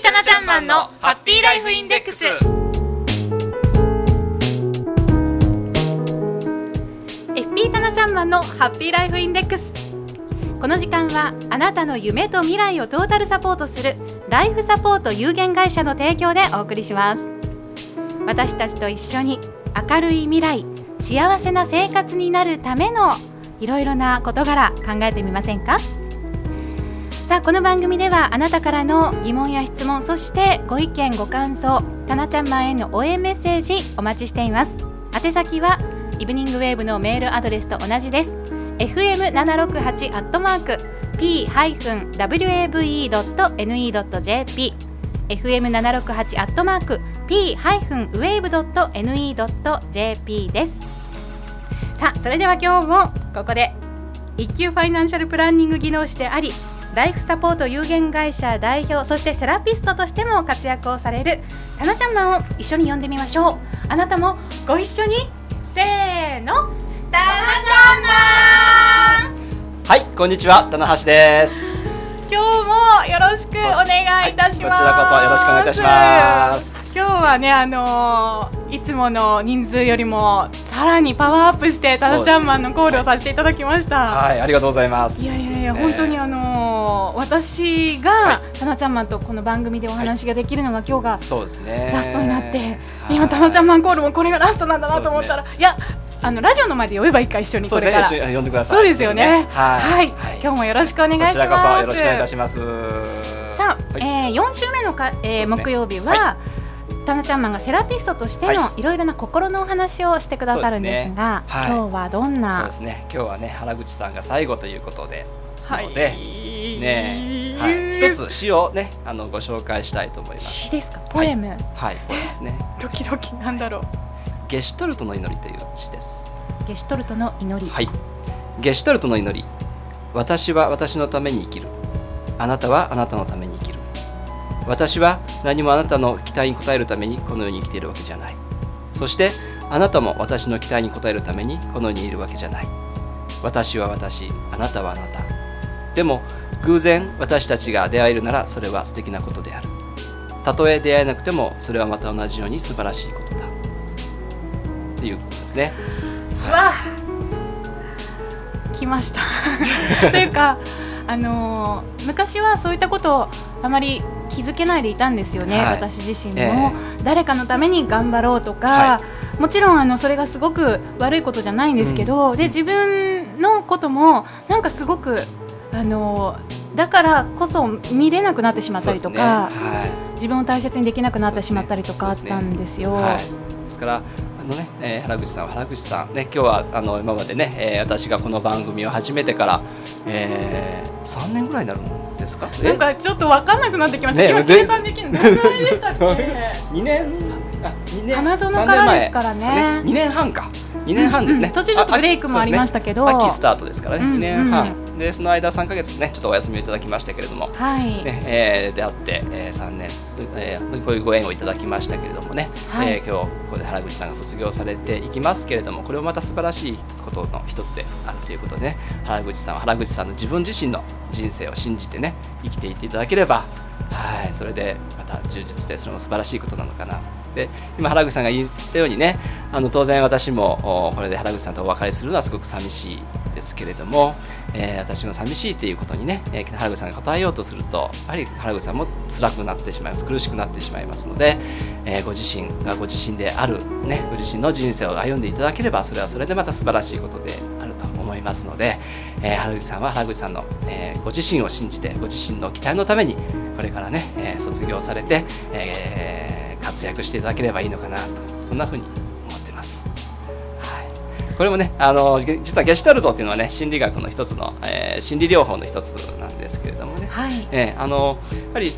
ータナちゃんマンのハッピーライフインデックス。FP タナちゃんマンのハッピーライフインデックス。この時間はあなたの夢と未来をトータルサポートするライフサポート有限会社の提供でお送りします。私たちと一緒に明るい未来幸せな生活になるためのいろいろな事柄考えてみませんか？さあこの番組ではあなたからの疑問や質問そしてご意見ご感想たなちゃんマンへの応援メッセージお待ちしています。宛先はイブニングウェーブのメールアドレスと同じです。Fm768 アットマーク p-wave.ne.jp fm768 アットマーク p-wave.ne.jp です。さあそれでは今日もここで一級ファイナンシャルプランニング技能士でありライフサポート有限会社代表そしてセラピストとしても活躍をされるタナちゃんマンを一緒に呼んでみましょう。あなたもご一緒にせーのタナちゃんマン。はい、こんにちは、棚橋です。今日もよろしくお願いいたします、はいこちらこそよろしくお願いいたします。今日はねあのーいつもの人数よりもさらにパワーアップしてタナちゃんマンのコールをさせていただきました、はい、ありがとうございます。いやいやいや、えー本当にあのー私が、はタナちゃんマンとこの番組でお話ができるのが、今日がそうですね。ラストになって、はい今タナちゃんマンコールもこれがラストなんだなと思ったら、いやあのラジオの前で呼べばいいか一緒にこれから。一緒に呼んでください。そうですよね。はい。はい、今日もよろしくお願いします。よろしくお願いいたします。さあ、はいえー、4週目のか、えー木曜日は、タナちゃんマンがセラピストとしてのはいろいろな心のお話をしてくださるんですが、はい今日はどんそうなですね。今日はね、原口さんが最後ということで、ですので、はいね、はい、一つ詩をね、あのご紹介したいと思います。詩ですか？ポエム、はい、これですね。ドキドキなんだろうゲシュトルトの祈りという詩です。ゲシュトルトの祈り、はい。ゲシュトルトの祈り。私は私のために生きる。あなたはあなたのために生きる。私は何もあなたの期待に応えるためにこの世に生きているわけじゃない。そしてあなたも私の期待に応えるためにこの世にいるわけじゃない。私は私、あなたはあなた。でも偶然私たちが出会えるならそれは素敵なことである。たとえ出会えなくてもそれはまた同じように素晴らしいことだ。ということですね。うわ来ました。というかあのー昔はそういったことをあまり気づけないでいたんですよね、はい。私自身えも、誰かのために頑張ろうとか、はもちろんあのそれがすごく悪いことじゃないんですけど、で自分のこともなんかすごくあのーだからこそ見れなくなってしまったりとか、ね。はい。自分を大切にできなくなってしまったりとかあったんですよ。はい、ですからあのね、えー原口さんは原口さんね今日はあの今までね、えー私がこの番組を始めてから、えー、3年ぐらいになるんですか？なんかちょっと分かんなくなってきました。ね今計算できるのどのぐらいでしたっけ？2年あ2年花園三からですからね。そう2年半か。2年半ですね、うん途中ちょっとブレイクもありましたけど。あ秋スタートですからね、うん2年半でその間3か月ねちょっとお休みをいただきましたけれども。はい。ねえー、出会って、えー、3年えー、本当にこういうご縁をいただきましたけれどもね、はいえー今日ここで原口さんが卒業されていきますけれどもこれもまた素晴らしいことの一つであるということでね。原口さんは原口さんの自分自身の人生を信じてね生きていっていただければ。はいそれでまた充実してそれも素晴らしいことなのかなで今原口さんが言ったようにねあの当然私もこれで原口さんとお別れするのはすごく寂しいですけれども、えー私も寂しいっていうことにね、えー原口さんが答えようとするとやはり原口さんも辛くなってしまいます。苦しくなってしまいますので、えーご自身がご自身である、ね、ご自身の人生を歩んでいただければそれはそれでまた素晴らしいことであると思いますので、えー原口さんは原口さんの、えーご自身を信じてご自身の期待のためにこれからね、えー卒業されて、えー活躍していただければいいのかなとそんなふうに思ってます。はい、これもねあのげ実はゲシュタルトっていうのはね心理学の一つの、えー心理療法の一つなんですけれどもね、はい。えーあのやはり、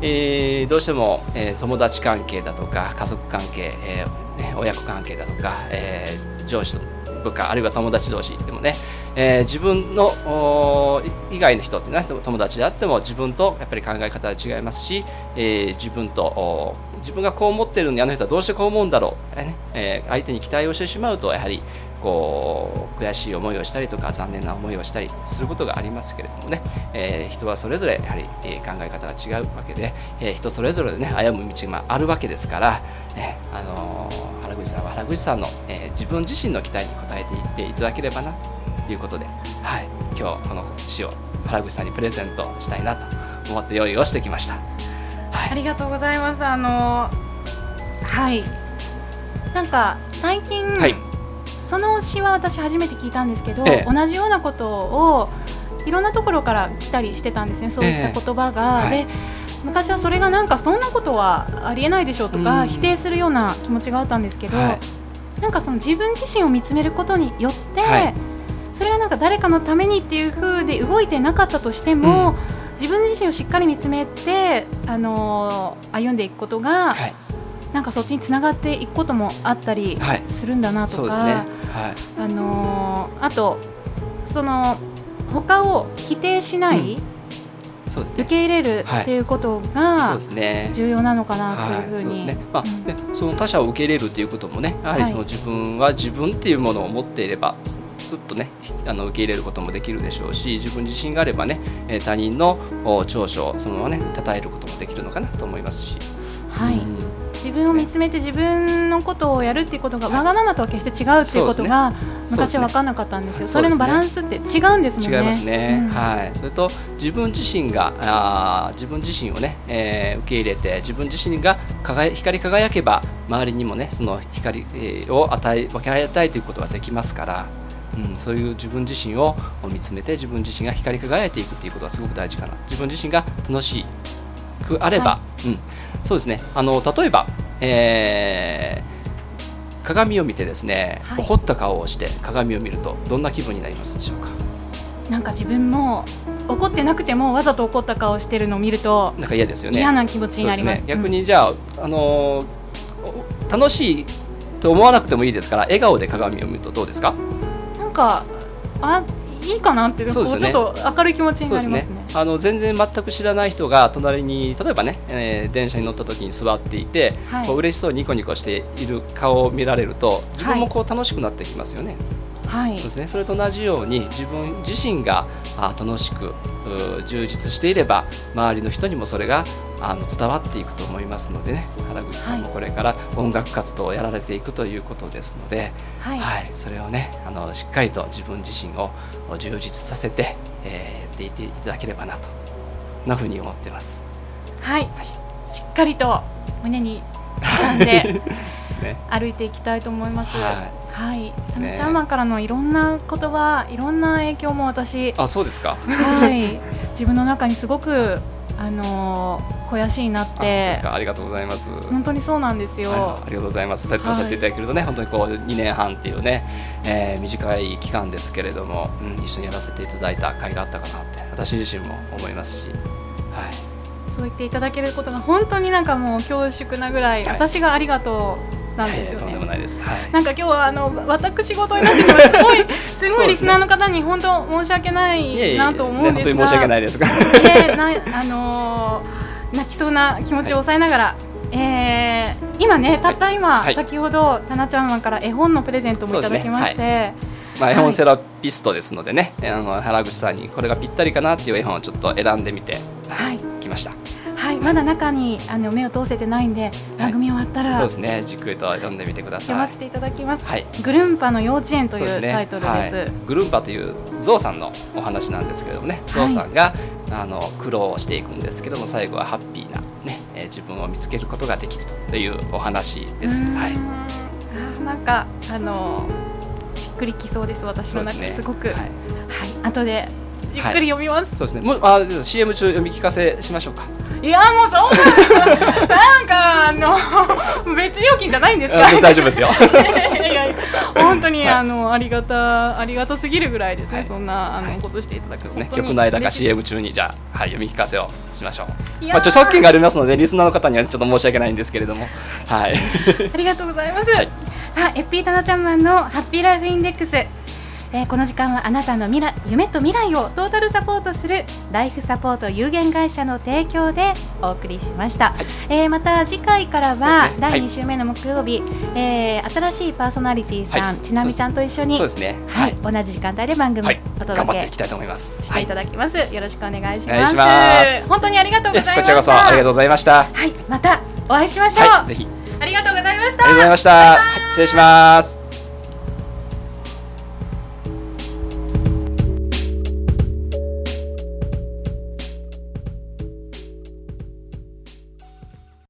えーどうしても、えー友達関係だとか家族関係、えーね、親子関係だとか、えー上司と部下あるいは友達同士でもね、えー自分の以外の人っていうのは友達であっても自分とやっぱり考え方は違いますし、えー自分と自分がこう思ってるのにあの人はどうしてこう思うんだろう、えねえ相手に期待をしてしまうとやはりこう悔しい思いをしたりとか残念な思いをしたりすることがありますけれどもね、えー、人はそれぞれやはり、え考え方が違うわけで、えー、人それぞれでね歩む道があるわけですから、ねあのー、口さんは原口さんの、え自分自身の期待に応えていっていただければなということで、はい、今日この詩を原口さんにプレゼントしたいなと思って用意をしてきました。はい、ありがとうございます。あのはい。なんか最近、はい、その詩は私初めて聞いたんですけど、ええ、同じようなことをいろんなところから来たりしてたんですね。そういった言葉が。えはい、で昔はそれがなんかそんなことはありえないでしょうとか、否定するような気持ちがあったんですけど、はい、なんかその自分自身を見つめることによって、はい、それがなんか誰かのためにっていう風で動いてなかったとしても、うん、自分自身をしっかり見つめて、あのー、歩んでいくことが、はい、なんかそっちにつながっていくこともあったりするんだなとか、ね、あのー、あとその他を否定しない、うんそうですね、受け入れるっていうことが重要なのかなというふうに、まあね、その他者を受け入れるということもねやはりその自分は自分っていうものを持っていればすっとねあの受け入れることもできるでしょうし自分自身があればね他人の長所をそのままね称えることもできるのかなと思いますし。はい、うん自分を見つめて自分のことをやるっていうことがわがままとは決して違うっていうことが昔は分からなかったんですよ。それのバランスって違うんですもんね。違いますね。うん、はい。それと自分自身があ自分自身をね、えー、受け入れて自分自身が輝光り輝けば周りにもねその光を与え分け与えていくことができますから。うん、そういう自分自身を見つめて自分自身が光り輝いていくっていうことはすごく大事かな自分自身が楽しくあれば、はい、うん、そうですね。あの例えば、えー、鏡を見てですね、はい、怒った顔をして鏡を見るとどんな気分になりますでしょうか？なんか自分も怒ってなくてもわざと怒った顔をしてるのを見るとなんか嫌ですよね。嫌な気持ちになります、ね、逆にじゃあ、あのー、楽しいと思わなくてもいいですから笑顔で鏡を見るとどうですか？なんかあいいかなって、ね、ちょっと明るい気持ちになりますね、ね、あの全然全く知らない人が隣に例えばね、えー、電車に乗った時に座っていて、はい、こう嬉しそうにニコニコしている顔を見られると自分もこう楽しくなってきますよね。はい、そうですね、それと同じように自分自身があ楽しく充実していれば周りの人にもそれがあの伝わっていくと思いますのでね。原口さんもこれから音楽活動をやられていくということですので、はい、はい、それをねあのしっかりと自分自身を充実させて、えー、やっていっていただければなとなふうに思ってます。はい、はい、しっかりと胸に掴んで 歩いていきたいと思います。はいはい、そのチャーマンからのいろんな言葉、いろんな影響も私、あ、そうですか。はい、自分の中にすごくあの肥やしになってありがとうございます。本当にそうなんですよ。ありがとうございます。そうやっておっしゃっていただけるとね、はい、本当にこう2年半っていうね、えー、短い期間ですけれども、うん、一緒にやらせていただいた甲斐があったかなって私自身も思いますし。はい。そう言っていただけることが本当になんかもう恐縮なぐらい、はい、私がありがとうなんですよね。とんでもないです。はい、なんか今日はあの私事になってしまうすごい すごいリスナーの方に本当申し訳ないなと思うんですが、ね、申し訳ないです。が、ね、なあのー、泣きそうな気持ちを抑えながら。はい、えー、今ねたった今、はい、先ほどたなちゃんマンから絵本のプレゼントもいただきまして、まあ、絵本セラピストですのでね、あの原口さんにこれがぴったりかなっていう絵本をちょっと選んでみて、はい、きました。はいまだ中にあの目を通せてないんで番組終わったら、そうですね。じっくりと読んでみてください。読ませていただきます、はい、グルンパの幼稚園というタイトルです、ねはい、グルンパというゾウさんのお話なんですけれどもね、ゾウさんがあの苦労をしていくんですけども最後はハッピーなね、えー、自分を見つけることができるというお話です。はい。なんかあのしっくりきそうです私の中で。すごく、はい、はい、後でゆっくり読みます、そうですね。もうあ CM 中読み聞かせしましょうかいやもうそんななんかあの 別料金じゃないんですか。大丈夫ですよ。いやいや本当にあのありがたありがたすぎるぐらいですね、はい、そんなあの、ことしていただくね曲の間か CM 中にじゃあ、はい、読み聞かせをしましょう。まあ著作権がありますのでリスナーの方にはちょっと申し訳ないんですけれども。はい。ありがとうございます、はい、あエッピータナちゃんマンのハッピーライフインデックスえーこの時間はあなたの未来夢と未来をトータルサポートするライフサポート有限会社の提供でお送りしました、えーまた次回からは、ね。はい。第2週目の木曜日、えー新しいパーソナリティさん、はい。ちなみちゃんと一緒にそうですね。はい、同じ時間帯で番組はい。お頑張ってい届きたいと思います。けしていただきます、よろしくお願いします。お願いします。本当にありがとうございました。こちらこそありがとうございました。はい。またお会いしましょう、はい。ぜひ。ありがとうございました。ありがとうございました。はい失礼します